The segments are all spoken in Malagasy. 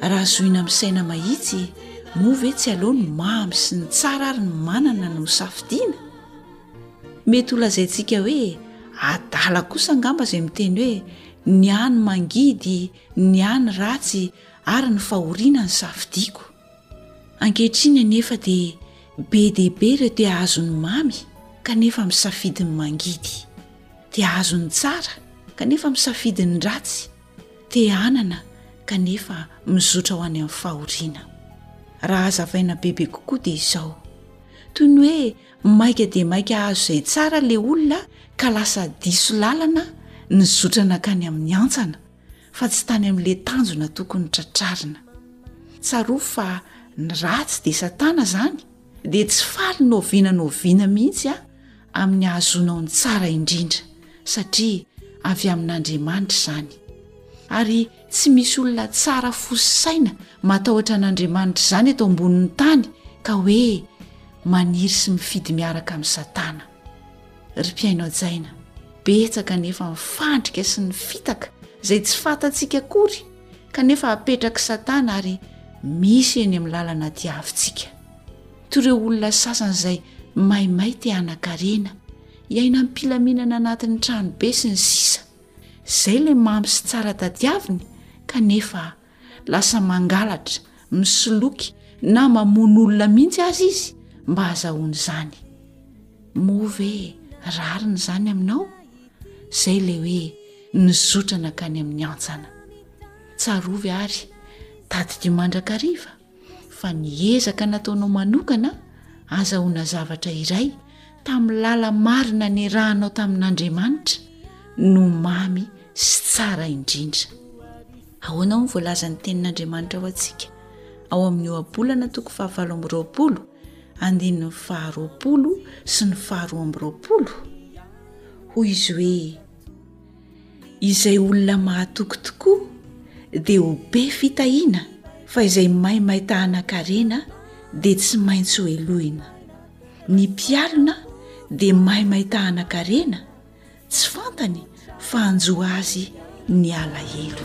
Raha zohina amin'ny saina mahitsy, moa ve tsy aleo ny mamy sy ny tsara ary ny manana no hosafidiana? Mety holazaintsika hoe adala kosa angamba izay miteny hoe ny ahy ny mangidy, ny ahy ny ratsy ary ny fahoriana ny safidiako. Ankehitriny anefa dia be dia be ireo te hahazo ny mamy kanefa misafidy ny mangidy, te hahazo ny tsara kanefa misafidy ny ratsy. te hanana kanefa mizotra ho any amin'ny fahoriana. Raha hazavaina bebe kokoa dia izao, toy ny hoe maika dia maika hahazo izay tsara ilay olona ka lasa diso lalana nizotra nankany amin'ny hantsana fa tsy tany amin'ilay tanjona tokony tratrarina. Tsarovy fa ny ratsy dia Satana izany dia tsy faly nohaviana nohaviana mihitsy an! amin'ny hahazoanao ny tsara indrindra satria avy amin'Andriamanitra izany ary tsy misy olona tsara fo sy saina matahotra an'Andriamanitra izany eto ambonin'ny tany ka hoe maniry sy mifidy miaraka amin'i Satana. Ry mpiaino hajaina, betsaka nefa ny fandrika sy ny fitaka izay tsy fantatsika akory kanefa apetrak'i Satana ary misy eny amin'ny lalana diavintsika. toy ireo olona sasany izay maimay te hanan-karena, hiaina am-pilaminana anatin'ny tranobe sy ny sisa. Izay ilay mamy sy tsara tadiaviny kanefa lasa mangalatra, misoloky na mamono olona mihitsy aza izy mba hahazahoany izany. Moa ve rariny izany aminao? Izay ilay hoe nizotra nankany amin'ny hantsana. Tsarovy ary tadidio mandrakariva. fa ny ezaka nataonao manokana azahoana zavatra iray tamin'ny lala marina nerahanao tamin'Andriamanitra no mamy sy tsara indrindra. Ahoana ny voalazan'ny tenin'Andriamanitra ho antsika ao amin'ny ohabolana toko fahavalo amby roapolo andininy faharoapolo sy ny faharoa amby roapolo? Hoy izy hoe. izay olona mahatoky tokoa dia ho be fitahiana fa izay maimay tahanan-karena dia tsy maintsy ho helohina ny mpialona dia maimay tahanan-karena tsy fantany fa anjo azy ny alahelo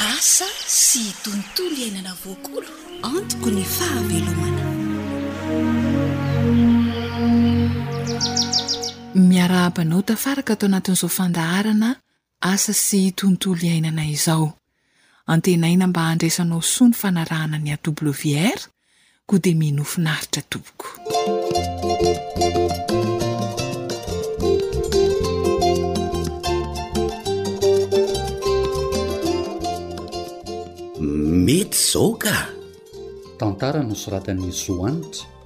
Asa sy tontolo iainana voakolo antoko ny fahavelomana. Miarahaba anao tafaraka ato anatin'izao fandaharana Asa sy tontolo iainana izao. Antenaina mba handraisanao soa ny fanarahana ny AWR, koa dia mino ho finaritra tompoko. Mety izao ka! Tantara nosoratan'i Zo Hanitra.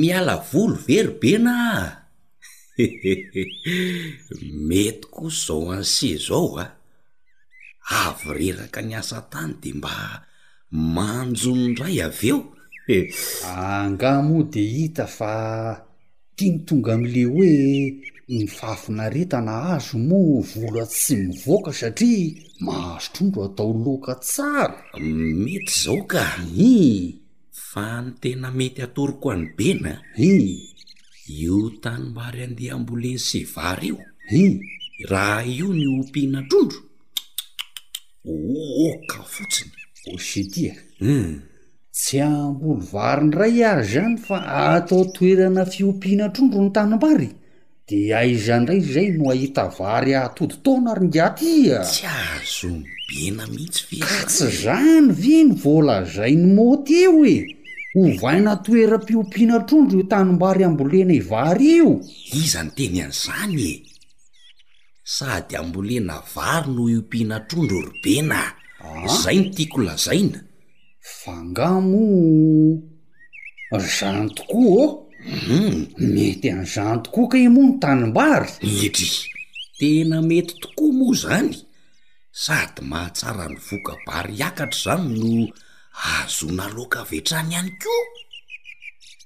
Miala voly ve ry bena ah? Mety kosa izao anse izao a! Avy reraka niasa tany de mba manjo indray avy eo e! Angaha moa de hita fa. Ty ny tonga amle hoe ny fahafinaretana azo moa vola tsy mivoaka satria mahazo trondro atao loaka tsara. Mety zao ka. Hii. Fa ny tena mety atoroko any bena a. Hii. Io tanimbary andeha amboleny se vary io. Hii. Raha io ny ompiana trondro, tsk tsk tsk, oka fotsiny. Oche ty a. Hum. Tsy hamboly vary ndray ary zany fa atao toerana fiompiana trondro ny tanimbary? De aiza ndray zay no ahita vary atody taona ry ngiaty a! Tsy azon'i bena mihitsy ve zany e! Ka tsy zany ve no voalazain'i mo teo e! Ovaina toeram-piompiana trondro io tanimbary ambolena i vary io! Iza niteny an'zany e! Sady ambolena vary no iompiana trondro ry bena a! Zay no tiako lazaina! Vangah moa ry zany tokoa ô? Hum, mety an'izany tokoa kay moa ny tanimbary? Edry, tena mety tokoa moa izany, sady mahatsara ny voka-bary hiakatra izany no ahazoana laoka avy hatrany ihany koa.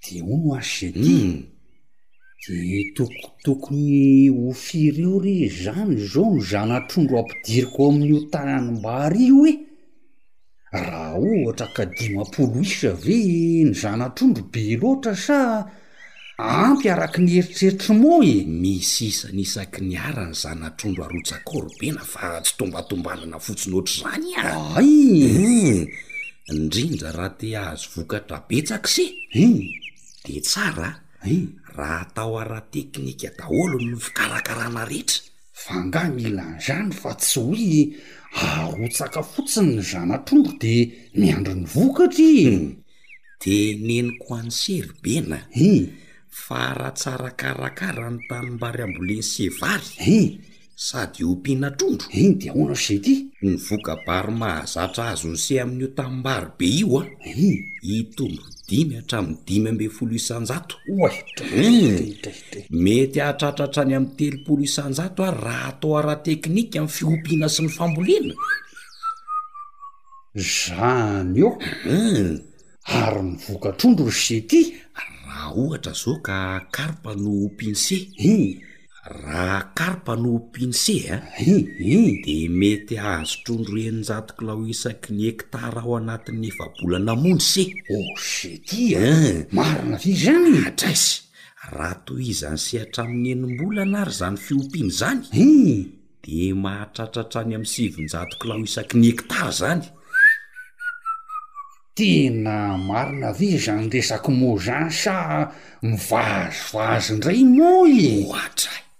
Dia hono ho'a Shetty, dia tokotokony ho firy eo re izany izao ny zana-trondro ampidiriko ao amin'io tanimbary io e? raha ohatra ka dimampolo isa ve ny zanatrondro be loatra sa ampy araky ny eritreritry mo e misy isany isaky ny ara ny zanatrondro arotsakorobena fa tsy tombatombanana fotsiny ohatr'izany a ay eh indrindra raha te ahazo vokatra betsaka se eh de tsara eh raha atao ara teknika daholo ny fikarakarana rehetra Fa nga mila anzany fa tsy hoe arotsaka fotsiny ny zanatr'ondry de miandry ny vokatra e! De neniko any Seribena e! Fa raha tsara karakara ny tanimbary amboleny sy vary e! Sady ompiana trondro e! De ahoana sy zay ty? Ny voka-bary mahazatra azony sy amin'io tanimbary be io a! Hitombo dimy hatramin'ny dimy ambin'ny folo isan-jato. Oay! Dray! Dray! Mety hahatratra hatrany amin'ny telopolo isan-jato àry raha atao ara-teknika ny fiompiana sy ny fambolena. Izany eo. Eny. Ary ny vokatr'ondry ry Seti? Raha ohatra izao ka karpa no ho pince. Eny. Raha karpa no ho pince an. Eny. Dia mety hahazo trondro eninjato kilao isaky ny hektara ao anatin'ny efa-bolana monja ise. Ô Seti a! Marina ve izany? Hatraiza? Raha tohizan'ny sehatra amin'ny enim-bolana àry izany fiompiana izany, dia mahatratra hatrany amin'ny sivinjato kilao isaky ny hektara izany. Tena marina ve izany resaky Mozan sa mivazivazy indray moa e? Ohatra!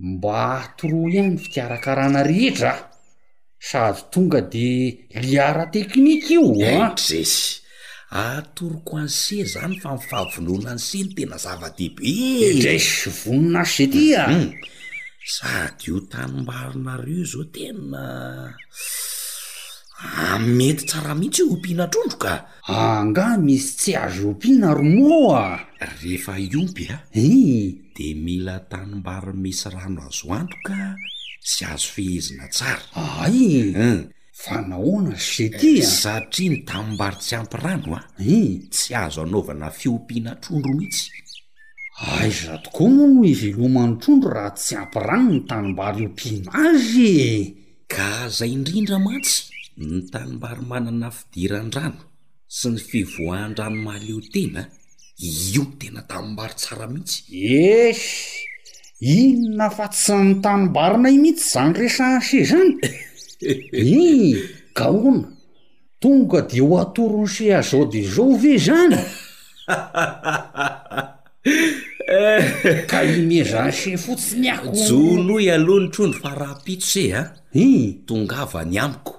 Mba atoroy ahy ny fikarakarana rehetra a! Sady tonga de liara teknika io an! Hay dresy! Atoroko an'i se zany fa ny fahavononan'i se no tena zava-dehibe e! Dresy! Vonona se ty a! Hum! Sady io tanimbarinareo io zao tena mety tsara mihitsy io ompiana trondro ka! Angaha misy tsy azo ompiana ry moa? Rehefa hiompy a, de mila tanimbary misy rano azo antoka sy azo fehezina tsara. Ahay e! Fa nahoana ry Shetty a? Satria ny tanimbary tsy ampy rano a, tsy azo anaovana fiompiana trondro mihitsy. Aiza tokoa moa no hiveloman'ny trondro raha tsy ampy rano ny tanimbary ompiana azy e! Gaza indrindra mantsy ny tanimbary manana fidiran-drano sy ny fivoahan-drano mahaleo tena, io tena tanimbary tsara mihitsy. Esy, inona fa tsy ny tanimbarinay mihitsy izany resahan'se izany ee! Gaona, tonga dia ho atoron'se azao dia izao ve izany? Ka i Mezanche fotsiny ako. Jonoy aloha ny trondro fa rahampitso se a! Tongava any amiko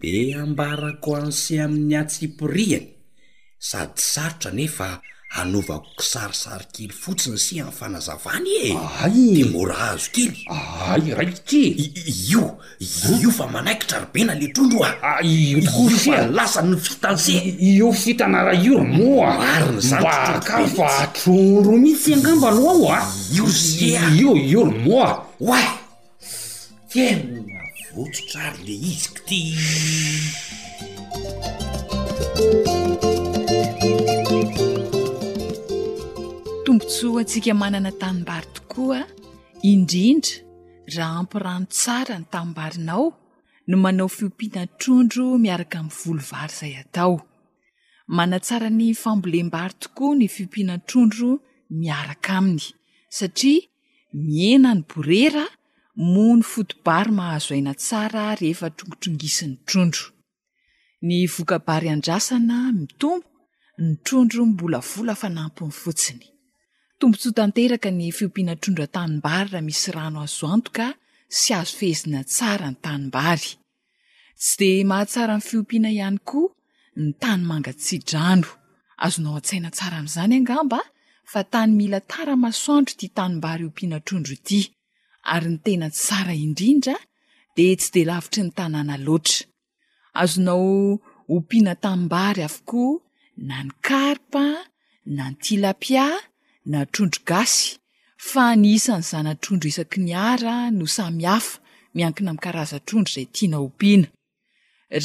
de ambarako anse amin'ny antsipiriany sady sarotra nefa anaovako kisarisary kely fotsiny se amin'ny fanazavany e! Dia mora azo kely. Io. Io fa manaikitra ry Bena le trondro a! Ah, io tokoa Io fa sia! lasa ny fitany sia! Io fitana ra io ry mo a! Marina izany Mba ry trondro be akafa mihitsy. trondro mihitsy angamba no ao a! Io ry sia! Io, io ry mo a! Oay! Tena votsotra ary le izy kty! Tombontsoa ho antsika manana tanimbary tokoa indrindra. Raha ampy rano tsara ny tambarinao no manao fiompiana trondro miaraka amin'ny voly vary izay atao. Manatsara ny fambolem-bary tokoa ny fiompiana trondro miaraka aminy satria mihena ny borera moa ny foto-bary mahazo aina tsara rehefa trongitrongisin'ny trondro. Ny voka-bary andrasana mitombo, ny trondro mivolavola fanampiny fotsiny. Tombontsoa tanteraka ny fiompiana trondro an-tanimbary raha misy rano azo antoka sy azo fehezina tsara ny tanimbary. Tsy dia mahatsara ny fiompiana ihany koa ny tanimanga tsi-drano. Azonao an-tsaina tsara amin'izany angamba fa tany mila tara-masoandro ity tanimbary ompiana trondro ity. ary ny tena tsara indrindra dia tsy dia lavitry ny tanàna loatra. Azonao ompiana tanimbary avokoa na ny karpa, na ny tilapia, na trondro gasy fa ny isan'ny zana-trondro isaky ny art no samy hafa, miankina amin'ny karazan-trondro izay tianao ompiana.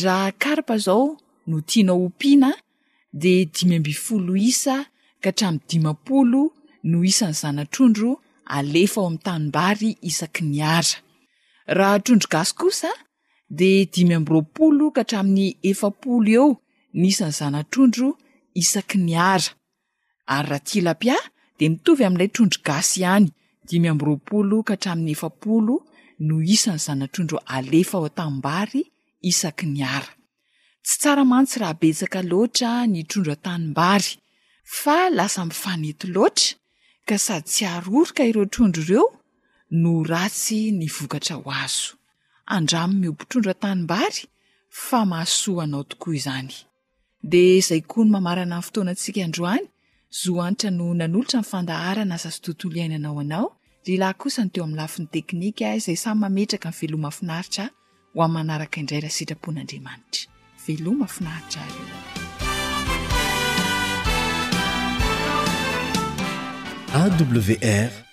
Raha karpa izao no tianao ompiana dia dimy ambin'ny folo isa ka hatramin'ny dimampolo no isan'ny zana-trondro alefa ao amin'ny tanimbary isaky ny ara. Raha trondro gasy kosa dia dimy amby roapolo ka hatramin'ny efapolo eo ny isan'ny zana-trondro isaky ny ara. ary raha tilapia dia mitovy amin'ilay trondro gasy ihany, dimy amby roapolo ka hatramin'ny efapolo no isan'ny zana-trondro alefa ao an-tanimbary isaky ny ara. Tsy tsara mantsy raha betsaka loatra ny trondro an-tanimbary fa lasa mifanety loatra ka sady tsy haroroka ireo trondro ireo no ho ratsy ny vokatra ho azo. Andramo mihobo trondro an-tanimbary fa mahasoa anao tokoa izany. Dia izay koa no mamarana ny fotoanantsika androany, zo antitra no nanolotra ny fandaharana asa sy tontolo iainana ho anao, lehilahy kosa ny teo amin'ny lafiny teknika izay samy mametraka ny veloma finaritra ho amin'ny manaraka indray raha sitrapon'Andriamanitra. Veloma finaritra ary eo. AWR.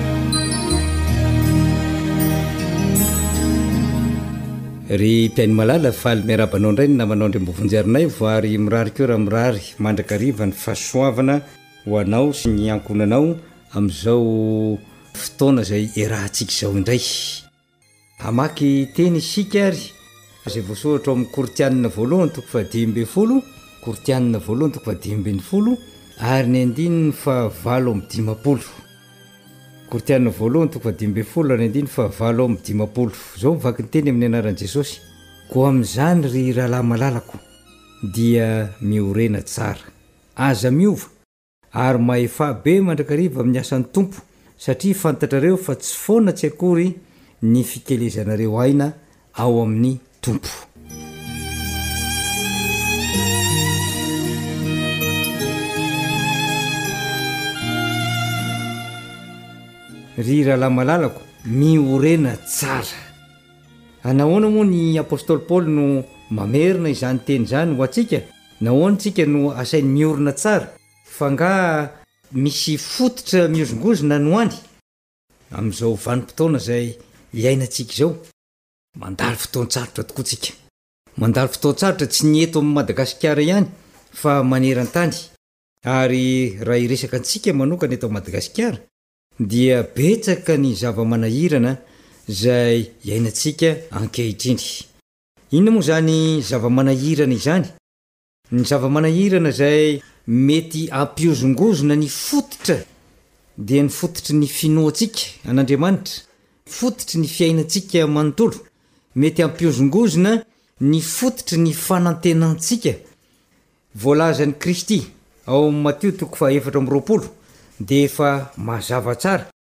Ry mpihaino malala, faly miarahaba anao indray ny namanao Andriambo Vonjiarinaivo ary mirary koa ramirary mandrakariva ny fahasoavana ho anao sy ny ankohonanao amin'izao fotoana izay iarahantsika izao indray. Hamaky teny isika ary izay voasoratra ao amin'ny Korintianina voalohany toko fahadimy ambin'ny folo, Korintianina voalohany toko fahadimy ambin'ny folo ary ny andininy fahavalo amby dimampolo. Korintianina voalohany toko fahadimy ambin'ny folo ary ny andininy fahavalo amby dimampolo. Izao ny vaky ny teny amin'ny anaran'i Jesosy, Koa amin'izany ry rahalahy malalako dia miorena tsara. Aza miova. Ary mahefà be mandrakariva amin'ny asan'ny Tompo, satria fantatrareo fa tsy foana tsy akory ny fikelezanareo aina ao amin'ny Tompo. Ry rahalahy malalako, miorena tsara. Anahoana moa ny apostoly Paoly no mamerina izany teny izany ho antsika? Nahoana isika no asainy miorina tsara? F'angaha misy fototra mihozongozona any ho any amin'izao vanim-potoana izay iainantsika izao? Mandalo fotoan-tsarotra tokoa tsika. Mandalo fotoan-tsarotra tsy ny eto amin'i Madagasikara ihany fa maneran-tany. Ary raha hiresaka antsika manokana eto Madagasikara dia betsaka ny zava-manahirana izay iainantsika ankehitriny. Inona moa izany zava-manahirana izany? Ny zava-manahirana izay mety hampihozongozona ny fototra dia ny fototry ny finoantsika an'Andriamanitra, fototry ny fiainantsika manontolo. Mety hampihozongozona ny fototry ny fanantenantsika. Voalazan'i Kristy ao amin'ny Matio toko faha efatra amby roapolo dia efa mazava tsara.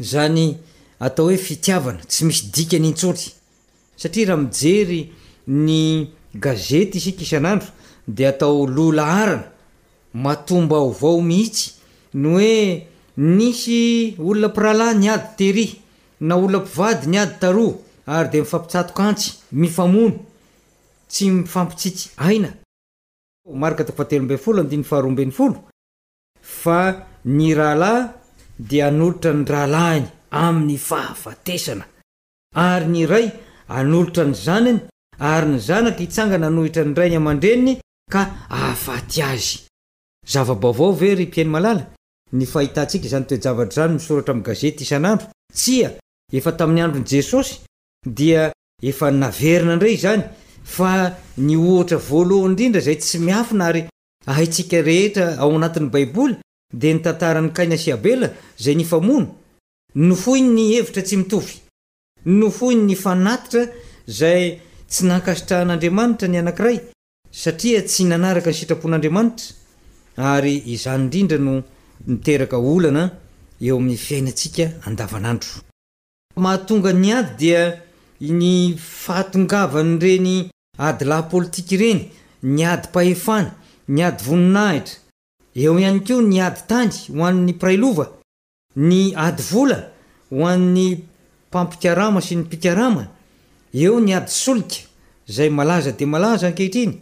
Izany atao hoe fitiavana tsy misy dikany intsony, satria raha mijery ny gazety isika isan'andro dia atao loha laharana, matoam-baovao mihitsy ny hoe nisy olona mpirahalahy niady tery na olona mpivady niady taroa ary dia mifampitsatoka antsy, mifamono, tsy mifampitsitsy aina. Marka toko fahatelo ambin'ny folo, andininy faharoa ambin'ny folo. Fa ny rahalahy dia hanolotra ny rahalahiny amin'ny fahafatesana, ary ny ray hanolotra ny zanany, ary ny zanaka hitsangana hanohitra ny rainy aman-dreniny ka hahafaty azy. Zava-baovao ve ry Mpihaino malala ny fahitantsika izany toe-javatra izany misoratra amin'ny gazety isan'andro? Tsia, efa tamin'ny andron'i Jesosy dia efa naverina indray izany, fa ny ohatra voalohany indrindra izay tsy miafina ary Haitsika rehetra ao anatin'ny Baiboly dia ny tantaran'i Kaina sy Abela izay nifamono, nofoiny ny hevitra tsy mitovy, nofoiny ny fanatitra izay tsy nankasitrahan'Andriamanitra ny anankiray satria tsy nanaraka ny sitrapon'Andriamanitra, ary izany indrindra no miteraka olana eo amin'ny fiainantsika andavanandro. Mahatonga ny ady dia ny fahatongavan'ireny adilahy politika ireny, ny adim-pahefana, ny ady voninahitra. Eo ihany koa ny ady tany ho an'ny mpiray lova, ny ady vola ho an'ny mpampikarama sy ny mpikarama, eo ny ady solika izay malaza dia malaza ankehitriny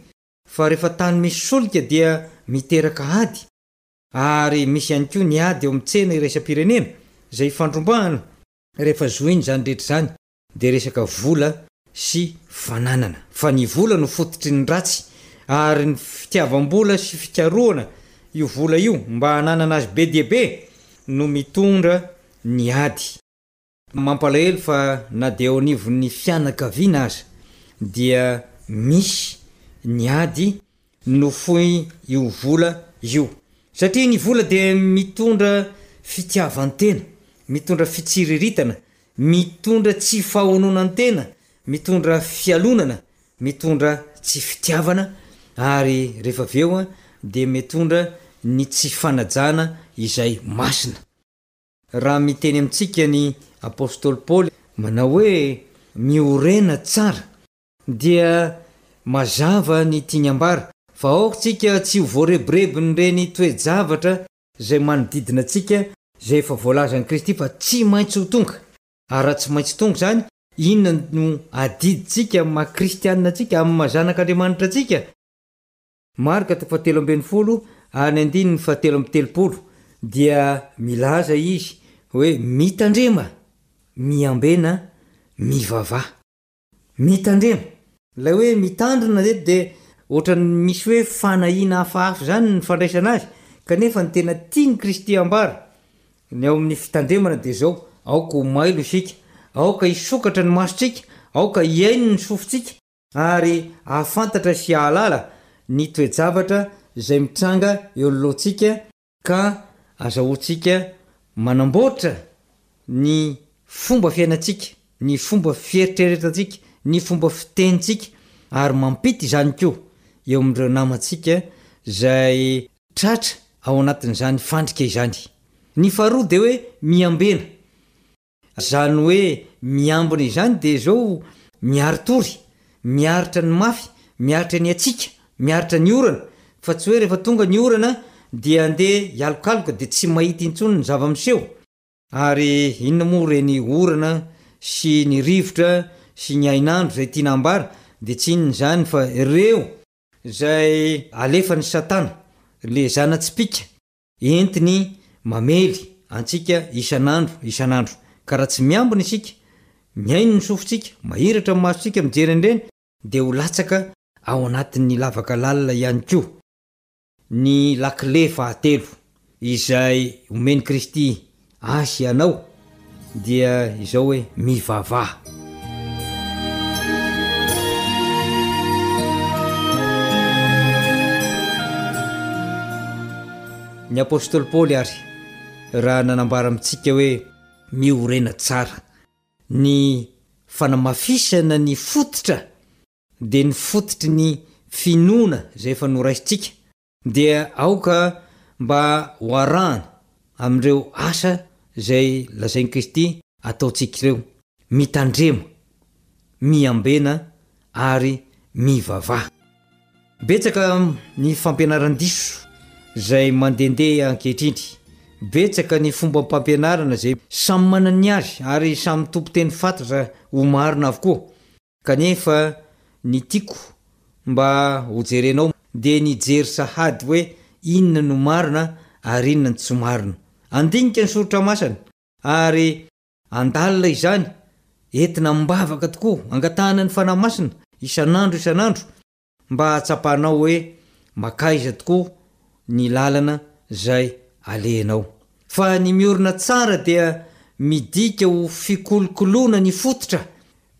fa rehefa tany misy solika dia miteraka ady. Ary misy ihany koa ny ady eo amin'ny tsena iraisam-pirenena izay ifandrombahana. Rehefa zohina izany rehetra izany dia resaka vola sy fananana. Fa ny vola no fototry ny ratsy ary ny fitiavam-bola sy fikarohana io vola io mba hananana azy be dia be no mitondra ny ady. Mampalahelo fa na dia eo anivon'ny fianakaviana aza dia misy ny ady nofoin io vola io. Satria ny vola dia mitondra fitiavan-tena, mitondra fitsiriritana, mitondra tsy fahononan-tena, mitondra fialonana, mitondra tsy fitiavana ary rehefa avy eo dia mitondra ny tsy fanajana izay masina. Raha miteny amintsika ny apostoly Paoly manao hoe miorena tsara dia mazava ny tiany ambara fa aoka tsika tsy ho voarebirebin'ireny toe-javatra izay manodidina antsika izay efa voalazan'i Kristy fa tsy maintsy ho tonga, ary raha tsy maintsy tonga izany inona no adidintsika amin'ny maha kristianina antsika, amin'ny maha zanak'Andriamanitra antsika? Marka toko fahatelo ambin'ny folo ary ny andininy fahatelo amby telopolo dia milaza izy hoe mitandrema, miambena, mivavà. Mitandrema. Ilay hoe mitandrina eto dia ohatran'ny misy hoe fanahiana hafahafa izany ny fandraisana azy, kanefa ny tena tian'i Kristy hambara ny ao amin'ny fitandremana dia izao, aoka ho mailo isika, aoka hisokatra ny masontsika, aoka hihaino ny sofintsika, ary ahafantatra sy ahalala ny toe-javatra izay mitranga eo anoloantsika, ka azahoantsika manamboatra ny fomba fiainantsika, ny fomba fieritreretantsika, ny fomba fitenintsika, ary mampita izany koa eo amin'ireo namantsika izay tratra ao anatin'izany fandrika izany. Ny faharoa dia hoe miambena. Izany hoe miambina izany dia izao miari-tory, miaritra ny mafy, miaritra ny hatsiaka, miaritra ny orana, fa tsy hoe rehefa tonga ny orana dia andeha hialokaloka dia tsy mahita intsony ny zava-miseho. Ary inona moa ireny orana sy ny rivotra sy ny hainandro izay tiana hambara dia tsy inona izany fa ireo izay alefan'i Satana, ilay zana-tsipìka. Entiny mamely antsika isan'andro isan'andro. Ka raha tsy miambina isika, mihaino ny sofintsika, mahiratra ny masontsika mijery an'ireny, dia ho latsaka ao anatin'ny lavaka lalina ihany koa ny lakile fahatelo izay omen'i Kristy Ahy sy anao dia izao hoe mivavaha. Ny apostoly Paoly ary raha nanambara amintsika hoe miorena tsara. Ny fanamafisana ny fototra dia ny fototry ny finoana izay efa noraisintsika Dia aoka mba ho arahana amin'ireo asa izay lazain'i Kristy ataontsika ireo, mitandrema, miambena ary mivavaha. Betsaka ny fampianaran-diso izay mandehandeha ankehitriny. Betsaka ny fombam-pampianarana izay samy manana ny azy ary samy tompon-teny fatratra ho marina avokoa. Kanefa ny tiako mba ho jerenao dia ny hijery sahady hoe inona no marina ary inona no tsy marina. Andinika ny Soritra Masina ary andalina izany, entina am-bavaka tokoa, angatahana ny Fanahy Masina isan'andro isan'andro Mba tsapanao hoe makaiza tokoa ny lalana zay alehanao. Fa ny miorina tsara dia midika ho fikolokoloana ny fototra,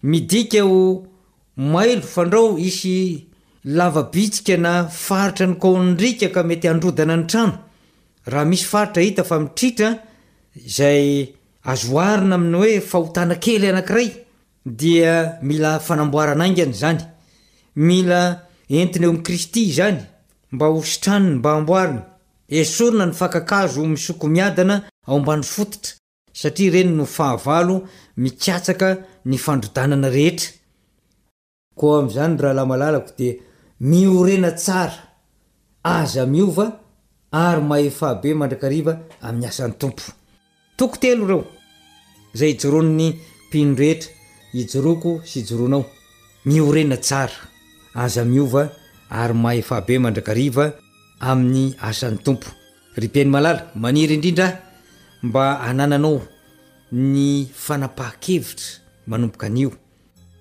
midika ho mailo fandrao hisy lavabitsika na faritra ny kaonrika ka mety handrodana ny trano. Raha misy faritra hita fa mitritra izay azo oharina amin'ny hoe fahotana kely anankiray dia mila fanamboarana haingana izany, mila entina eo amin'i Kristy izany mba ho sitraniny, mba hamboariny, esorina ny fakan-kazo misoko miadana ao ambany fototra, satria ireny no fahavalo mikatsaka ny fandrodanana rehetra. Koa amin'izany, rahalahy malalako, dia miorena tsara, aza miova, ary mahefabe mandrakariva amin'ny asan'ny Tompo. Toko telo ireo, izay ijoroan'ny mpino rehetra, ijoroako sy ijoroanao. Miorena tsara, aza miova ary mahefa be mandrakariva amin'ny asan'ny Tompo. Ry Ben'ny Malala, maniry indrindra aho mba hanananao ny fanapahan-kevitra manomboka anio.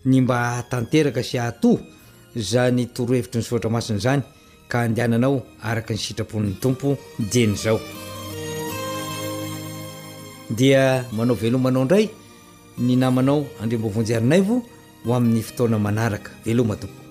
ny mba hahatanteraka sy hahatoa izany torohevitry ny Soratra Masina izany ka handehananao araka ny sitrapon'ny Tompo dieny izao. Dia manao veloma anao indray ny namanao Andriamboavonjy Ernaivo ho amin'ny fotoana manaraka. Veloma tompoko.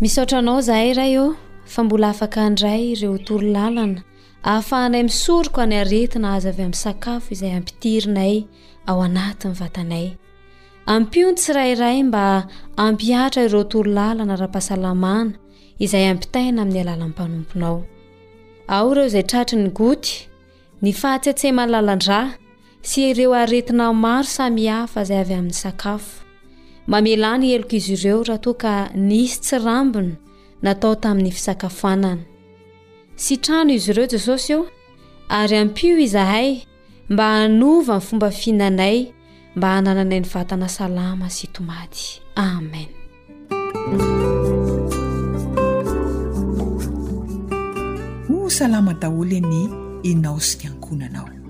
Misaotra anao zahay ray ô fa mbola afaka handray ireo toro lalana ahafahanay misoroka ny aretina aza avy amin'ny sakafo izay ampitirinay ao anatin'ny vatanay. Ampio ny tsirairay mba hampihatra ireo torolalana ara-pahasalamana izay ampitaina amin'ny alalan'ny mpanomponao. Ao ireo izay tratry ny goty, ny fahatsetseman'ny lalan-drà sy ireo aretina maro samihafa izay avy amin'ny sakafo. Mamelà ny helok'izy ireo raha toa ka nisy tsy rambony natao tamin'ny fisakafoanana. Sitrano izy ireo, Jesosy ô, ary ampio izahay mba hanova ny fomba fihinanay mba hanananay ny vatana salama sy tomady amen ho salama daholo anie enao sy ny ankonanao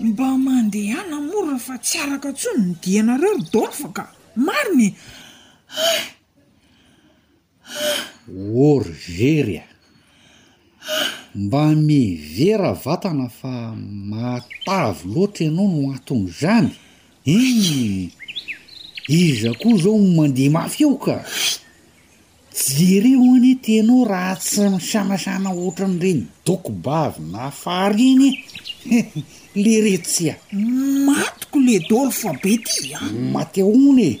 mba mandehana mora fa tsy araka tsony ny dianareo ry dolfa ka marina e Ô ry very a! Mba mihevera vatana fa mahatavy loatra ianao no anton'izany ee! Iza koa zao no mandeha mafy eo ka! Jereo anie tena eo raha tsy misanasana ohatran'ireny dokobavy na fary ireny e! Lery tsia! Maty k'le dolo fa be ty a! Maty ahoana e!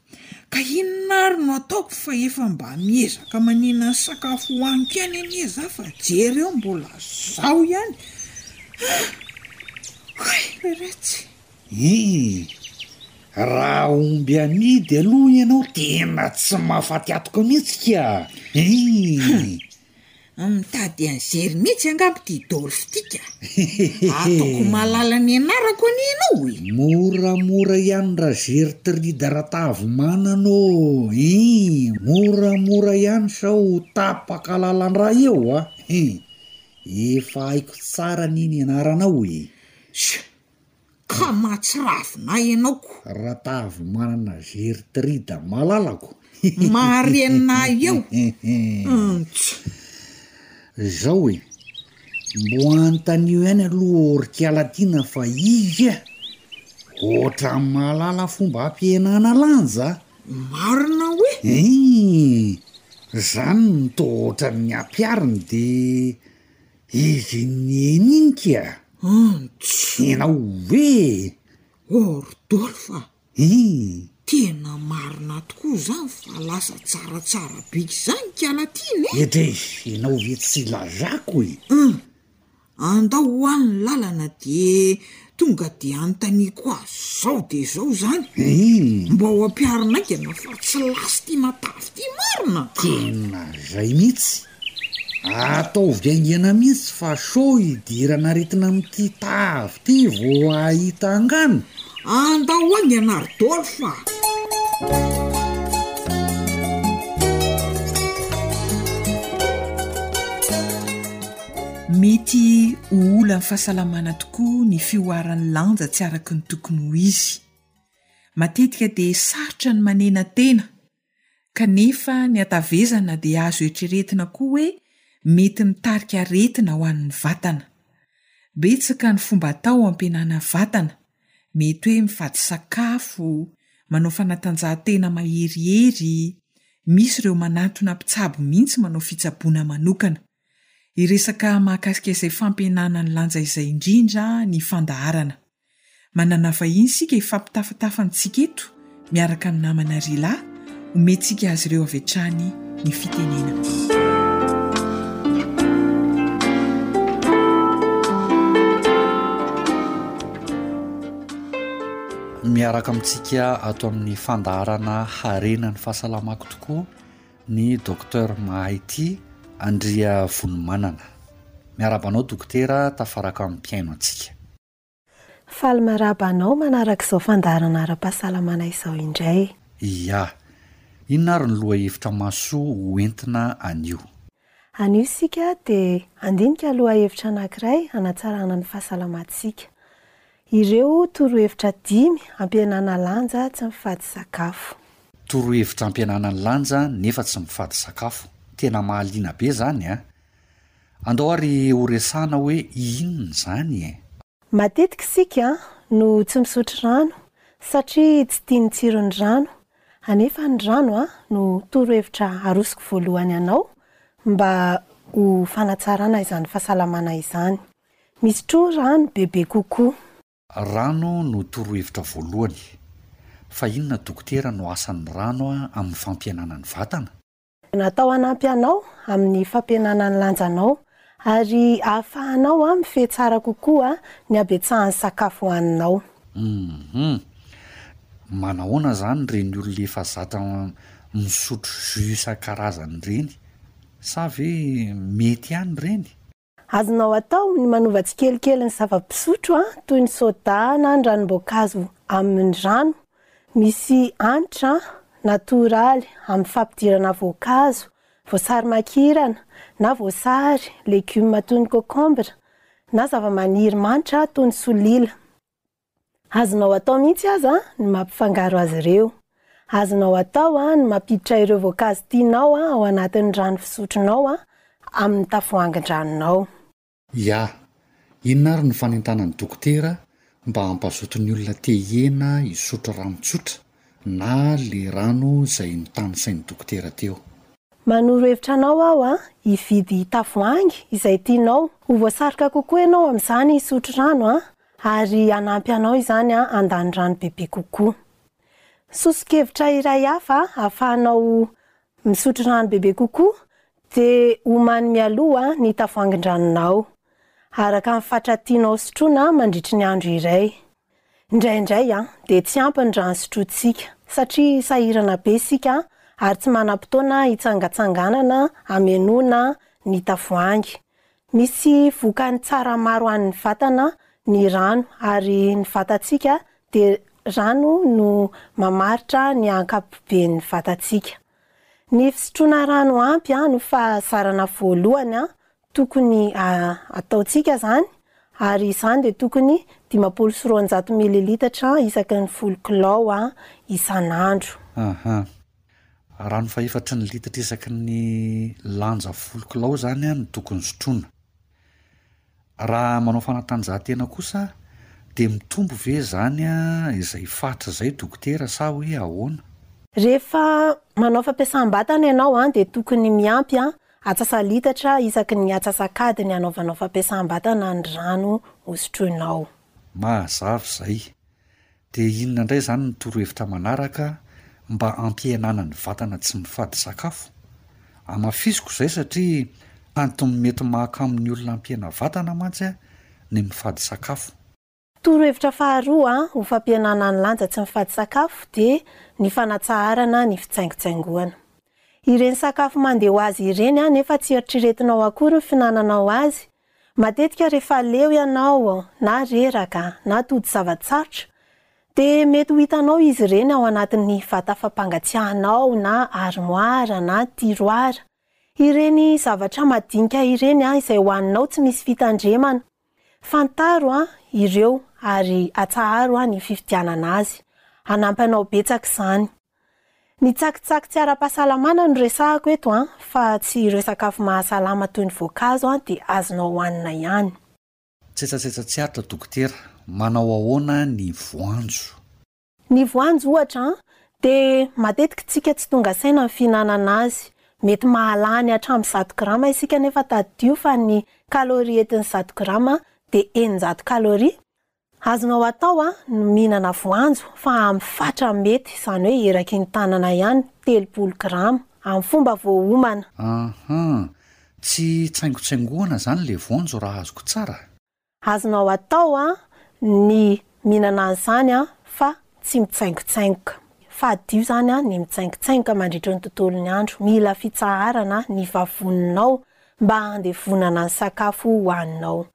Ka inona ary no ataoko fa efa mba miezaka manina ny sakafo hohaniko ihany anie za fa jereo mbola zao ihany ah! Hoy ilay retsy. Iiih! Raha omby amidy aloha ianao tena tsy mahafaty atoka mihitsy ka! Iiih! Mitady anjery mihitsy angamba ity Dorf ity ka. Ataoko mahalala ny anarako anie ianao e! Moramora ihany ra Jery Trida Ratahavomanana ô! Ii! Moramora ihany sao ho tapaka lalandrà eo a! Hii! Efa haiko tsara anie ny anaranao e! Sia! Ka mahatsiravina ianao ko. Ratavy manana Gertrida malalako. Mahare anay eo Ants. Zao e, mbo anontanio ihany aloha Orkia latina fa izy ohatran'ny mahalala fomba hampihenana lanja a! Marina hoe? Iiih! Zany no toa ohatran'ny ampihariny de. Izy iny nieny iny kia a! Antso! Ianao hoe e! Ordolphe a! Ii! Tena marina tokoa izany fa lasa tsaratsara bika izany kiala ty ne! Edrey! Ianao ve tsy lalako e! Ii! Andao ho any ny lalana dia tonga dia anontaniako azy izao dia izao izany! Ii! Mba ho ampiharina haingana fa tsy last i Matavy ty marina a! Tena izay mihitsy! Ataovy haingana mihitsy fa sao hidirana aretina amin'ity tavy ity vao hahita angano? Andao haingana ry Dolf a! Mety ho olan'ny fahasalamana tokoa ny fihoaran'ny lanja tsy araka ny tokony ho izy. Matetika dia sarotra ny manena tena. Kanefa ny hatavezana dia azo eritreretina koa hoe mety mitarika aretina ho an'ny vatana. Betsaka ny fomba atao hampihenana vatana, mety hoe mifady sakafo, manao fanatanjahantena maherihery, misy ireo manatona mpitsabo mihitsy manao fitsaboana manokana. Hiresaka mahakasika izay fampihenana ny lanja izay indrindra ny fandaharana. Manana vahiny isika hifampitafatafa amintsika eto miaraka amin'ny namana Rila, omentsika azy ireo avy hatrany ny fitenenana. Miaraka amintsika ato amin'ny fandaharana harena ny fahasalamako tokoa ny docteur Mahaity Andria Vonimanana. Miaraba anao dokotera tafaraka amin'ny mpihaino antsika. Faly maraba anao manaraka izao fandaharana ara-pahasalamana izao indray. Ia. Inona ary ny lohahevitra mahasoa ho entina anio? Anio isika dia handinika lohahevitra anankiray hanatsarana ny fahasalamantsika. Ireo torohevitra dimy hampihenana lanja tsy mifady sakafo. Torohevitra hampihenana ny lanja nefa tsy mifady sakafo. Tena mahaliana be izany an! Andao ary ho resahana hoe inona izany e? Matetika isika no tsy misotro rano satria tsy tia ny tsiron'ny rano anefa ny rano no torohevitra arosoko voalohany anao mba ho fanatsarana izany fahasalamana izany. Misotroa rano bebe kokoa. Rano no torohevitra voalohany. Fa inona dokotera no asan'ny rano amin'ny fampihenana ny vatana? Natao hanampy anao amin'ny fampihenana ny lanjanao ary ahafahanao mifehy tsara kokoa ny habetsahan'ny sakafo hohaninao. Hum. Manahoana izany ireny olona efa zatra misotro jus isan-karazany ireny? Sa ve mety ihany ireny? Azonao atao ny manova tsikelikely ny zava-pisotro toy ny soda na ny ranom-boankazo amin' ny rano misy hanitra natoraly amin' ny fampidirana voankazo, voasary makirana na voasary, legioma toy ny kôkômbra na zava-maniry manitra toy ny solila. Azonao atao mihitsy aza ny mampifangaro azy ireo. Azonao atao ny mampiditra ireo voankazo tianao ao anatin'ny rano fisotronao amin'ny tavoahangin-dranonao. Ya. Inona ary no fanentanan'ny dokotera mba hampazoto ny olona te hiena hisotro rano tsotra na le rano izay notanisain'ny dokotera teo? Manoro hevitra anao aho hividy tavoahangy izay tianao. Ho voasaroka kokoa ianao amin'izany hisotro rano ary hanampy anao izany handany rano bebe kokoa. Soso-kevitra iray hafa ahafahanao misotro rano bebe kokoa dia omany mialoha ny tavoangin-dranonao, araka ny fatra tianao sotroina mandritry ny andro iray. Indraindray dia tsy ampy ny rano sotrointsika, satria sahirana be isika ary tsy manam-potoana hitsangatsanganana hamenoana ny tavoahangy. Misy vokany tsara maro ho an'ny vatana ny rano ary ny vatantsika dia rano no mamaritra ny ankapoben'ny vatantsika. Ny fisotroana rano ampy no fahazarana voalohany tokony ataontsika izany ary izany dia tokony dimampolo sy roanjato mililitatra isaky ny folo kilao isan'andro. Rano fahefatry ny litatra isaky ny lanja folo kilao izany no tokony sotroina. Raha manao fanatanjahantena kosa dia mitombo ve izany izay faritra izay dokotera sa hoe ahoana? Rehefa manao fampiasam-batana ianao dia tokony miampy atsasa-litatra isaky ny atsasak'adiny anaovanao fampiasam-batana ny rano hosotroinao. Mahazava izay. Dia inona indray izany ny torohevitra manaraka mba hampihenana ny vatana tsy mifady sakafo? Hamafisiko izay satria antony mety mahakamo ny olona hampihena vatana mantsy ny mifady sakafo. Torohevitra faharoa ho fampihenana ny lanja tsy mifady sakafo dia ny fanatsaharana ny fitsaingontsaingohana. Ireny sakafo mandeha ho azy ireny anefa tsy eritreretinao akory ny fihinananao azy Matetika rehefa leo ianao na reraka na todi-zava-tsarotra dia mety ho hitanao izy ireny ao anatin'ny vata fampangatsiahanao na arimoara na tiroara. Ireny zavatra madinika ireny izay hohaninao tsy misy fitandremana. Fantaro ireo ary atsaharo ny fifidianana azy. Hanampy anao betsaka izany. Ny tsakitsaky tsy ara-pahasalamana no resahako eto an, fa tsy ireo sakafo mahasalama toy ny voankazo an dia azonao hohanina ihany. Tsetsatsetsa tsy aritra dokotera, manao ahoana ny voanjo? Ny voanjo ohatra an, dia matetiky tsika tsy tonga saina ny fihinanana azy, mety mahalany hatramin'ny zato grama isika nefa tadidio fa ny calorie entin'ny zato grama dia eninjato calorie, Azonao atao a ny mihinana voanjo fa amin'ny fatra mety izany hoe eraky ny tanana ihany, telopolo grama, amin'ny fomba voaomana. Aha, tsy tsaingotsaingohana izany ilay voanjo raha azoko tsara? Azonao atao a ny mihinana an'izany a fa tsy mitsaingotsaingoka. Fadio izany a ny mitsaingotsaingoka mandritry ny tontolon'ny andro. Mila fitsaharana ny vavoninao mba handevonana ny sakafo hohaninao.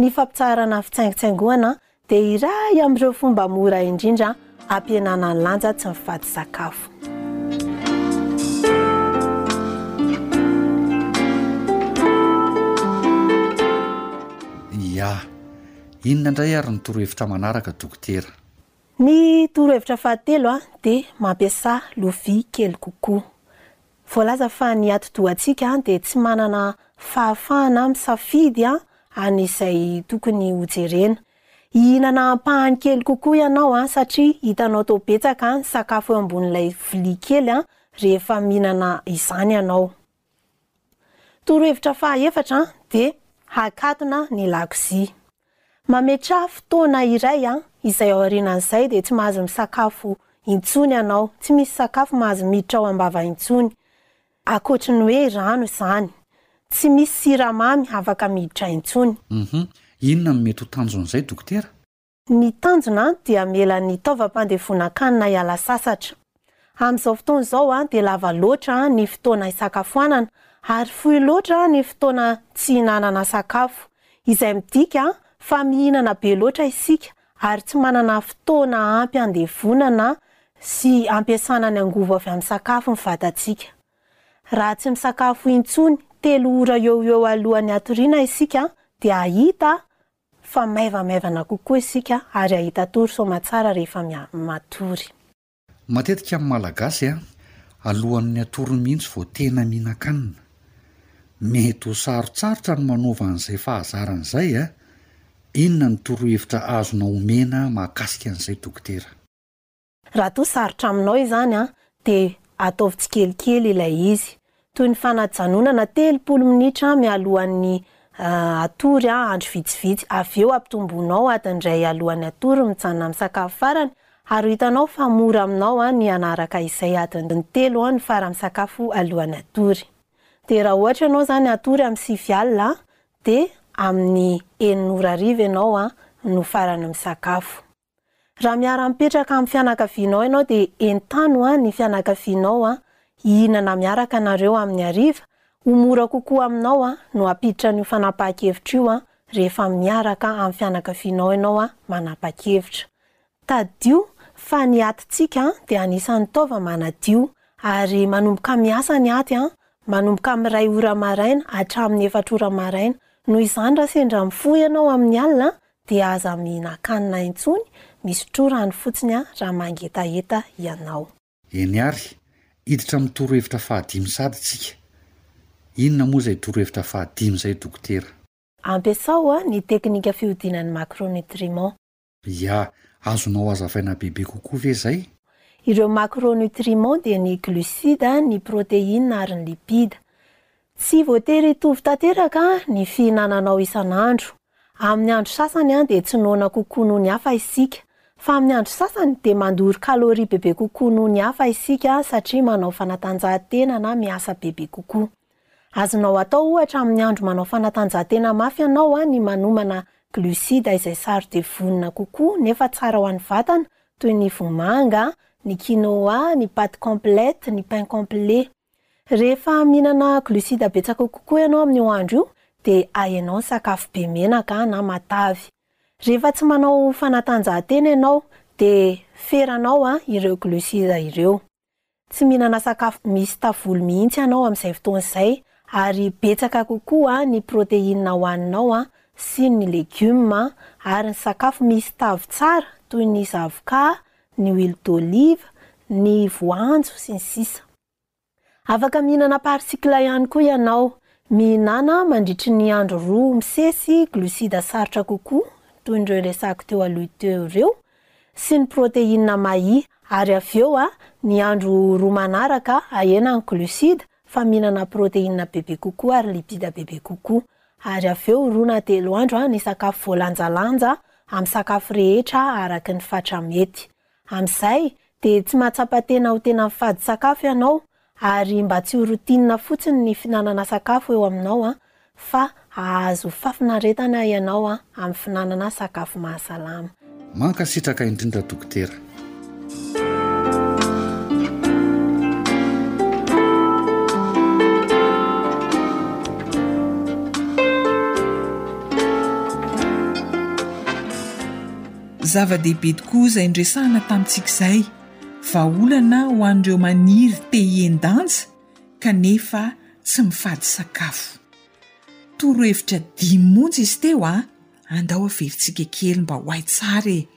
Ny fampitsaharana fitsaingotsaingohana dia iray amin'ireo fomba mora indrindra hampihenana ny lanja tsy mifady sakafo. Ia. Inona indray ary ny torohevitra manaraka dokotera? Ny torohevitra fahatelo dia mampiasà lovia kely kokoa. Voalaza fa ny atidohantsika dia tsy manana fahafahana misafidy an'izay tokony hojerena. Hihinana ampahany kely kokoa ianao satria hitanao tao betsaka ny sakafo eo ambonin'ilay vilia kely rehefa mihinana izany ianao. Torohevitra fahaefatra dia hakatona ny lakozia. Mametraha fotoana iray an, izay aorianan'izay dia tsy mahazo misakafo intsony ianao, tsy misy sakafo mahazo miditra ao am-bava intsony, ankoatry ny hoe rano izany. Tsy misy siramamy afaka miditra intsony. Uhum. Inona no mety ho tanjon'izay dokotera? Ny tanjona dia hamela ny taovam-pandevonan-kanina hiala sasatra. Amin'izao fotoana izao dia lava loatra ny fotoana hisakafoanana ary fohy loatra ny fotoana tsy hihinanana sakafo, izay midika fa mihinana be loatra isika ary tsy manana fotoana ampy handevonana sy hampiasana ny angovo avy amin'ny sakafo ny vatantsika. Raha tsy misakafo intsony telo ora eo ho eo alohan'ny hatoriana isika dia hahita fa maivamaivana kokoa isika ary hahita tory soamatsara rehefa matory. Matetika amin'ny Malagasy a, alohan'ny hatory mihitsy vao tena mihinan-kanina. Mety ho sarotsarotra ny manova an'izay fahazarana izay a! Inona ny torohevitra azonao omena mahakasika an'izay dokotera? Raha toa sarotra aminao izany a, dia ataovy tsikelikely ilay izy. toy ny fanajanonana telopolo minitra mialohan'ny hatory andro vitsivitsy, avy eo ampitomboinao adiny iray alohan'ny hatory mijanona misakafo farany, ary ho hitanao fa mora aminao ny hanaraka izay adiny telo ny fara-misakafo alohan'ny hatory. Dia raha ohatra ianao izany hatory amin'ny sivy alina dia amin'ny enina ora hariva ianao no farany misakafo. Raha miara-mipetraka amin'ny fianakavianao ianao dia entano ny fianakavianao hihinana miaraka nareo amin'ny hariva, ho mora kokoa aminao no hampiditra an'io fanapahan-kevitra io rehefa miaraka amin'ny fianakavianao ianao manapa-kevitra. Tadidio fa ny atintsika dia anisan'ny taova manadio ary manomboka miasa ny aty manomboka amin'ny iray ora maraina hatramin'ny efatra ora maraina. Noho izany raha sendra mifoha ianao amin'ny alina Dia aza mihinan-kanina intsony, misotroa rano fotsiny raha mangetaheta ianao. Eny ary, hiditra amin'ny torohevitra fahadimy sady tsika. Inona moa izay torohevitra fahadimy izay dokotera? Ampiasao ny teknika fihodina ny macronutriments. Ya, azonao hazavaina bebe kokoa ve izay? Ireo macronutriments dia ny glucides, ny protéines ary ny lipides. Tsy voatery hitovy tanteraka ny fihinananao isan'andro. Amin'ny andro sasany dia tsy noana kokoa noho ny hafa isika. Fa amin'ny andro sasany dia mandoro calories bebe kokoa noho ny hafa isika satria manao fanatanjahantena na miasa bebe kokoa. Azonao atao ohatra amin'ny andro manao fanatanjahantena mafy ianao ny manomana glucides izay saro-dia vonona kokoa nefa tsara ho an'ny vatana toy ny vomanga, ny quinoa, ny pâtes complètes, ny pain complet. Rehefa mihinana glucides betsaka kokoa ianao amin'io andro io dia ahenao ny sakafo be menaka na matavy. Rehefa tsy manao fanatanjahantena ianao dia feranao ireo glucides ireo. Tsy mihinana sakafo misy tavolo mihitsy ianao amin'izay fotoana izay ary betsaka kokoa ny protéines hohaninao sy ny legioma ary ny sakafo misy tavy tsara toy ny zavoka ny huile d'olive, ny voanjo, sy ny sisa Afaka mihinana par cycle ihany koa ianao. Mihinana mandritry ny andro roa misesy glucides sarotra kokoa, toy ny ireo resako teo aloha teo ireo, sy ny protéines mahi, ary avy eo ny andro roa manaraka ahena ny glucides fa mihinana protéines bebe kokoa ary lipides bebe kokoa. ary avy eo roa na telo andro ny sakafo voalanjalanja amin'ny sakafo rehetra araka ny fatra mety. Amin'izay dia tsy mahatsapa tena ho tena mifady sakafo ianao ary mba tsy ho routine fotsiny ny fihinanana sakafo eo aminao fa hahazo fafinaretana ianao amin'ny fihinanana sakafo mahasalama. Mankasitraka indrindra dokotera. Zava-dehibe tokoa izay niresahana tamintsika izay, vahaolana ho an'ireo maniry te hihen-danja kanefa tsy mifady sakafo. Torohevitra dimy monja izy teo an! Andao averintsika kely mba ho hay tsara e!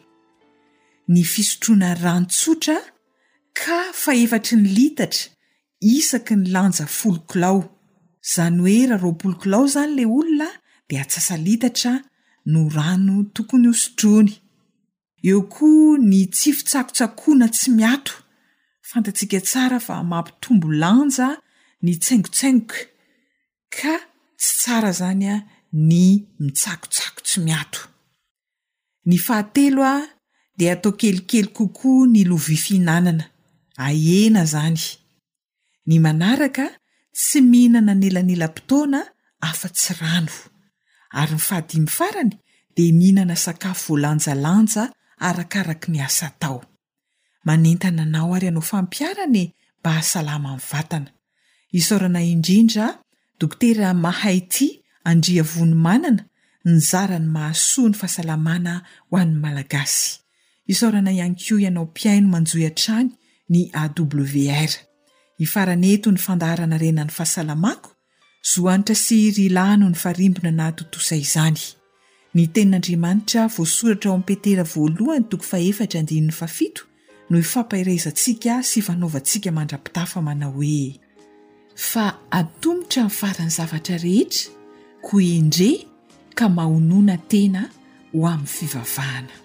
Ny fisotroana rano tsotra ka fahefatry ny litatra isaky ny lanja folo kilao. Izany hoe raha roapolo kilao izany ilay olona dia antsasa-litatra no rano tokony hosotroiny. Eo koa ny tsy fitsakotsakoana tsy miato, fantatsika tsara fa mampitombo lanja ny tsaingotsaingoka ka tsy tsara izany ny mitsakotsako tsy miato. Ny fahatelo dia atao kelikely kokoa ny lovia fihinanana, ahena izany Ny manaraka, tsy mihinana anelanelam-potoana afa-tsy rano. Ary ny fahadimy farany dia mihinana sakafo voalanjalanja arakaraky ny asa atao. Manentana anao ary hanao fampiharana e mba hahasalama ny vatana. Isaorana indrindra Dokotera mahay tia Andriavonimanana nizara ny mahasoa ny fahasalamana ho an'ny Malagasy. Isaorana ihany koa ianao mpihaino manjohy hatrany ny AWR. Hifarana eto ny fandaharana Rena ny fahasalamako, Zohanitra sy Ry Lano ny farimbona nahatontosa izany. Ny Tenin'Andriamanitra voasoratra ao amin'ny Petera voalohany toko fahefatra andininy fahafito no ifampaherezantsika sy ifanaovantsika mandra-pitafa manao hoe, Fa antomotra amin'ny faran'ny zavatra rehetra, koa endrey ka mahonona tena ho amin'ny fivavahana.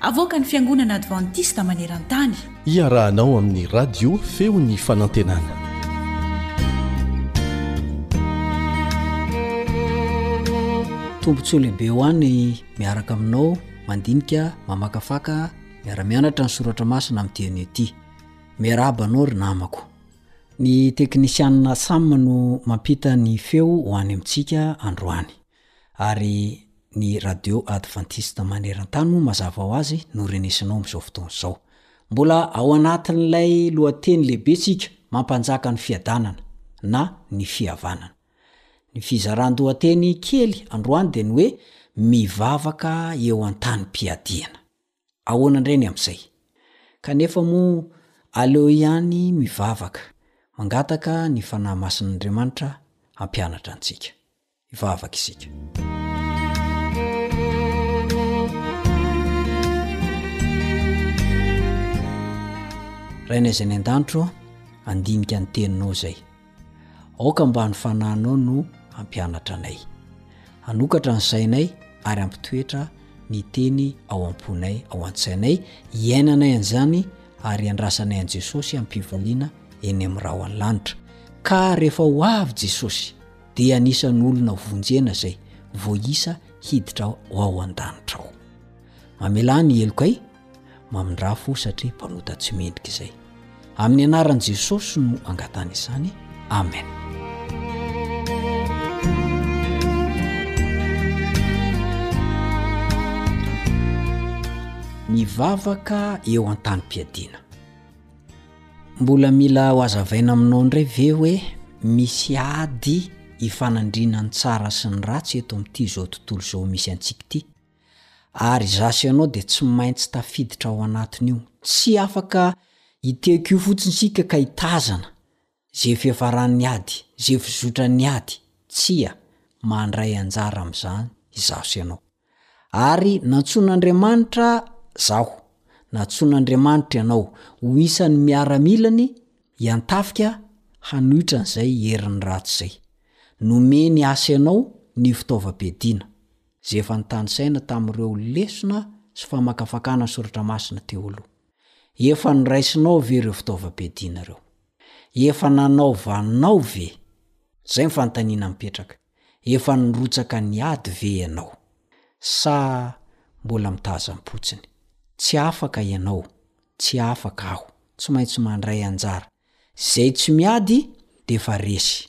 Avoakan'ny Fiangonana Advantista maneran-tany. Iarahanao amin'ny Radio Feon'ny Fanantenana. Tombontsoa lehibe ho an ny miaraka aminao mandinika, mamakafaka, miara-mianatra ny soratra masina amin'ny dieny ity. Miarahaba anao ry namako. Ny teknisianina Sam no mampita ny feo ho any amintsika androany. Ary ny radio advantista maneran-tany moa mazava ho azy no renesinao amin'izao fotoana izao. Mbola ao anatin'ilay lohateny lehibe tsika, Mampanjaka ny Fiadanana, na ny Fihavanana. Ny fizaran-dohateny kely androany dia ny hoe Mivavaka eo an-tanim-piadiana. Ahoana indray ny amin'izay? Kanefa moa aleo ihany mivavaka, mangataka ny Fanahy Masin'Andriamanitra hampianatra antsika. Hivavaka isika. Rainay izay ny an-danitro, andinika ny teninao izay. Aoka mba ny fananao no hampianatra anay. Hanokatra ny sainay ary hampitoetra ny teny ao am-ponay, ao an-tsainay, hiainanay an'izany ary andrasanay an'i Jesosy am-pivaliana eny amin'ny rahona lanitra. Ka rehefa ho avy Jesosy, dia anisan'ny olona vonjena izay voaisa hiditra ho ao an-danitra ao. Mamelà ny helokay, mamindrà fo satria mpanota tsy mendrika izay. Amin'ny anaran'i Jesosy no angatana izany. Amen. Ny vavaka eo an-tanim-piadiana. Mbola mila ho azavaina aminao indray ve hoe misy ady ifanandriana ny tsara sy ny ratsy eto amin'ity izao tontolo izao misy antsika ity? Ary izaho sy ianao dia tsy maintsy tafiditra ao anatin'io. Tsy afaka hiteko io fotsiny isika ka hitazana Ze fiafaran'ny ady, ze fizotran'ny ady, tsia, mandray anjara amin'izany izaho sy ianao. Ary nantsoin'Andriamanitra zaho, nantsoin'Andriamanitra ianao ho isan'ny miaramilany hiantafika hanohitra an'izay herin'ny ratsy izay. Nomeny asa ianao ny fitaovam-piadiana, ze efa nitanisaina tamin'ireo lesona sy famakafakana ny Soratra Masina teo aloha. Efa noraisinao ve ireo fitaovam-piadiana ireo? Efa nanaovanao ve? Izay ny fanontaniana mipetraka. Efa nirotsaka ny ady ve ianao? Sa mbola mitazam-potsiny? Tsy afaka ianao, tsy afaka aho. Tsy maintsy mandray anjara. Izay tsy miady dia efa resy.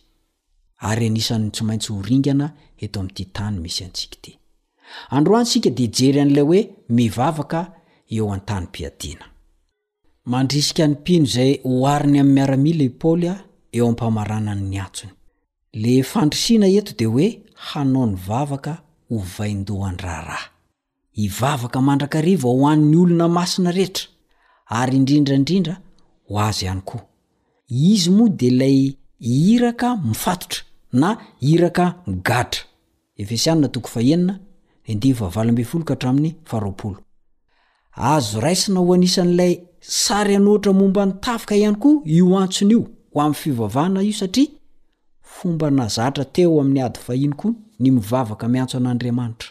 ary anisan'ny tsy maintsy ho ringana eto amin'ity tany misy antsika ity. Androany isika dia hijery an'ilay hoe mivavaka eo an-tanim-piadiana. Mandrisika ny mpino izay ohariny amin'ny miaramila i Paoly eo am-pamaranany ny antsony. Ilay fandrisina eto dia hoe hanao ny vavaka ho vaindohan-draharaha. Hivavaka mandrakariva ho an'ny olona masina rehetra, ary indrindra indrindra ho azy ihany koa. Izy moa dia ilay iraka mifatotra, na iraka migadra. Efesiana toko fahenina, ny andininy fahavalo ambin'ny folo ka hatramin'ny faharoapolo. Azo raisina ho anisan'ilay sary an'ohatra momba ny tafika ihany koa io antsony io ho amin'ny fivavahana io satria fomba nazatra teo amin'ny ady fahiny koa ny mivavaka miantso an'Andriamanitra.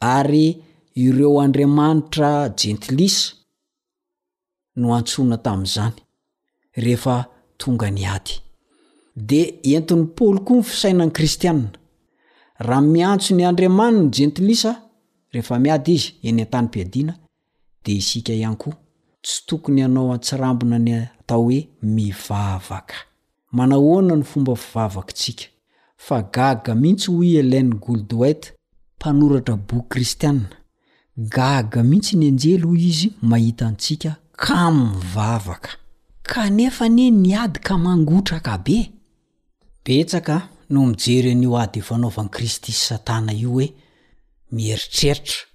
Ary ireo andriamanitra jentilisa no antsoina tamin'izany, rehefa tonga ny ady. Dia entin'i Paoly koa ny fisainan'ny kristiana. Raha miantso ny andriamany ny jentilisa, rehefa miady izy, eny an-tanim-piadiana, dia isika ihany koa tsy tokony hanao an-tsirambina ny atao hoe mivavaka. Manahoana ny fomba fivavakitsika? Fa gaga mihitsy hoy i Ellen Goldwait, mpanoratra boky kristiana, gaga mihitsy ny anjely hoy izy mahita antsika kamo mivavaka. Kanefa anie niady ka mangotraka be! Betsaka no mijery an'io ady ifanaovan'i Kristy sy Satana io hoe mieritreritra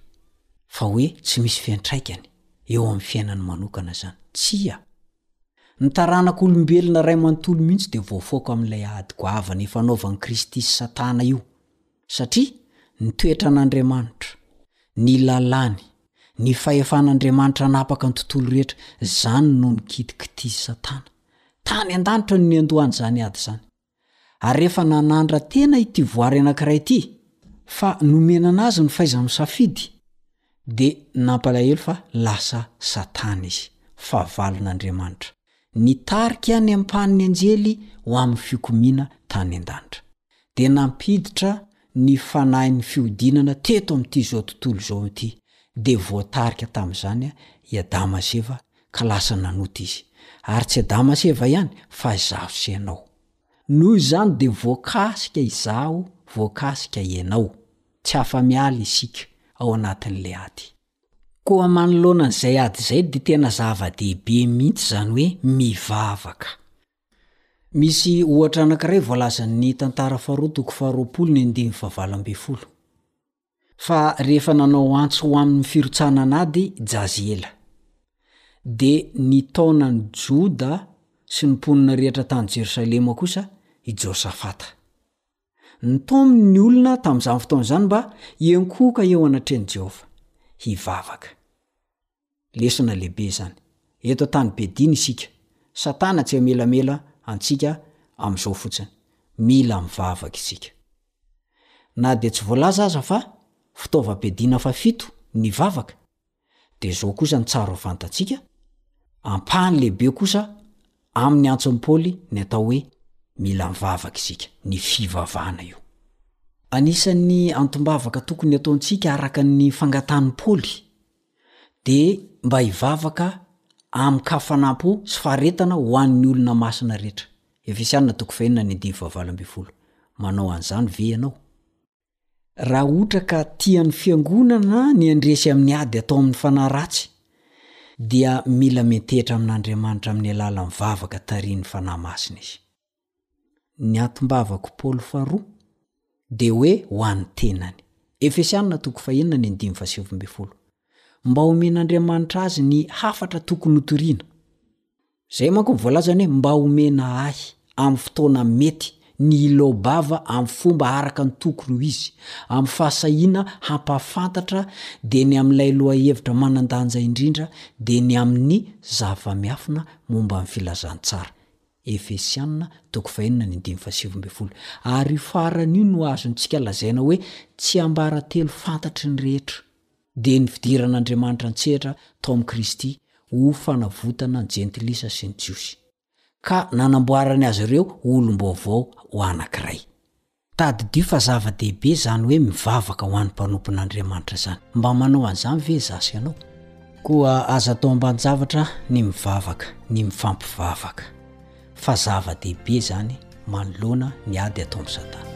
fa hoe tsy misy fiantraikany eo amin'ny fiainany manokana izany. Tsia. Ny taranak'olombelona iray manontolo mihitsy dia voafaoka amin'ilay ady goavana ifanaovan'i Kristy sy Satana io. Satria ny toetran'Andriamanitra, ny lalàny, ny fahefan'Andriamanitra hanapaka ny tontolo rehetra, izany no nikitikitizy Satana. Tany an-danitra no niandohan'izany ady izany. Ary rehefa nanandra-tena ity voary anankiray ity, fa nomena anazy ny fahaizany misafidy, Dia nampalahelo fa lasa Satana izy, fahavalon'Andriamanitra, nitarika ny ampahan'ny anjely ho amin'ny fikomiana tany an-danitra. Dia nampiditra ny fanahin'ny fihodinana teto amin'ity izao tontolo izao ity, dia voatarika tamin'izany i Adama sy Eva ka lasa nanota izy. Ary tsy Adama sy Eva ihany fa izaho sy ianao. Noho izany dia voakasika izaho, voakasika ianao. Tsy afa-miala isika ao anatin'ilay ady. Koa manoloana an'izay ady izay dia tena zava-dehibe mihitsy izany hoe mivavaka. Misy ohatra anankiray voalazan'ny Tantara Faharoa toko faharoapolo ny andininy fahavalo ambin'ny folo. Fa rehefa nanao antso ho amin'ny firotsahana an'ady Jaziela, dia nitaona an'i Joda sy ny mponina rehetra tany Jerosalema kosa i Josafata. Nitaominy ny olona tamin'izany fotoana izany mba hiankohoka eo anatrehan'i Jehovah, hivavaka. Lesona lehibe izany. Eto an-tany be dina isika. Satana tsy hamelamela antsika amin'izao fotsiny. Mila mivavaka isika. Na dia tsy voalaza aza fa fitaovam-piadiana fahafito ny vavaka, Dia izao kosa no tsara ho fantatsika, Ampahany lehibe kosa amin'ny antson'i Paoly ny atao hoe mila mivavaka isika, ny fivavahana io. Anisan'ny antom-bavaka tokony hataontsika araka ny fangatahan'i Paoly dia mba hivavaka amin-kafanam-po sy faharetana ho an'ny olona masina rehetra. Efesiana toko fahenina ny andininy fahavalo ambin'ny folo. Manao an'izany ve ianao? Raha ohatra ka tian'ny Fiangonana ny handresy amin'ny ady atao amin'ny fanahy ratsy, dia mila miantehitra amin'Andriamanitra amin'ny alalan'ny vavaka tarihin'ny Fanahy Masina izy. Ny antom-bavak'i Paoly faharoa dia hoe ho an'ny tenany. Efesiana toko fahenina andininy dimy faha sivy ambin'ny folo. Mba homen'Andriamanitra azy ny hafatra tokony hotoriana. Zay manko ny voalazany hoe mba omena ahy amin'ny fotoana mety ny hilaobava amin'ny fomba araka ny tokony ho izy, amin'ny fahasahiana hampahafantatra dia ny amin'ilay lohahevitra manan-danja indrindra dia ny amin'ny zava-miafina momba ny filazantsara. Efesiana, toko fahenina ny andininy fahasivy ambin'ny folo. Ary io farany io no azontsika lazaina hoe tsiambaratelo fantatry ny rehetra. dia ny fidiran'Andriamanitra an-tsehatra tao amin'i Kristy ho fanavotana ny Jentilisa sy ny Jiosy, ka nanamboarany azy ireo ho olom-baovao ho anankiray. Tadidio fa zava-dehibe izany hoe mivavaka ho an'ny mpanompon'Andriamanitra izany. Mba manao an'izany ve izaho sy ianao? Koa aza atao ambanin-javatra ny mivavaka, ny mifampivavaka. fa zava-dehibe izany manoloana ny ady ataon'i Satana.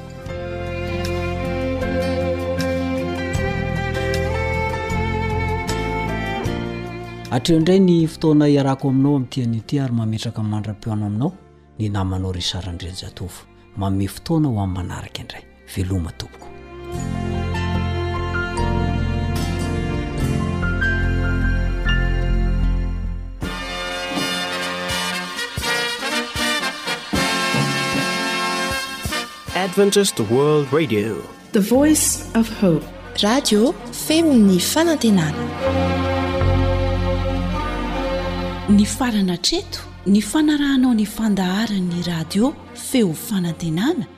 Hatreo indray ny fotoana iarako aminao amin'ity an'ity ary mametraka mandra-peo anao aminao ny namanao Richard Andrianjatovo. Manome fotoana ho amin'ny manaraka indray. veloma tompoko. Adventist World Radio The Voice of Hope Radio Femin'ny Fanantenana Ny farana treto ny fanarahanao ny fandaharan'ny radio Feo Fanantenana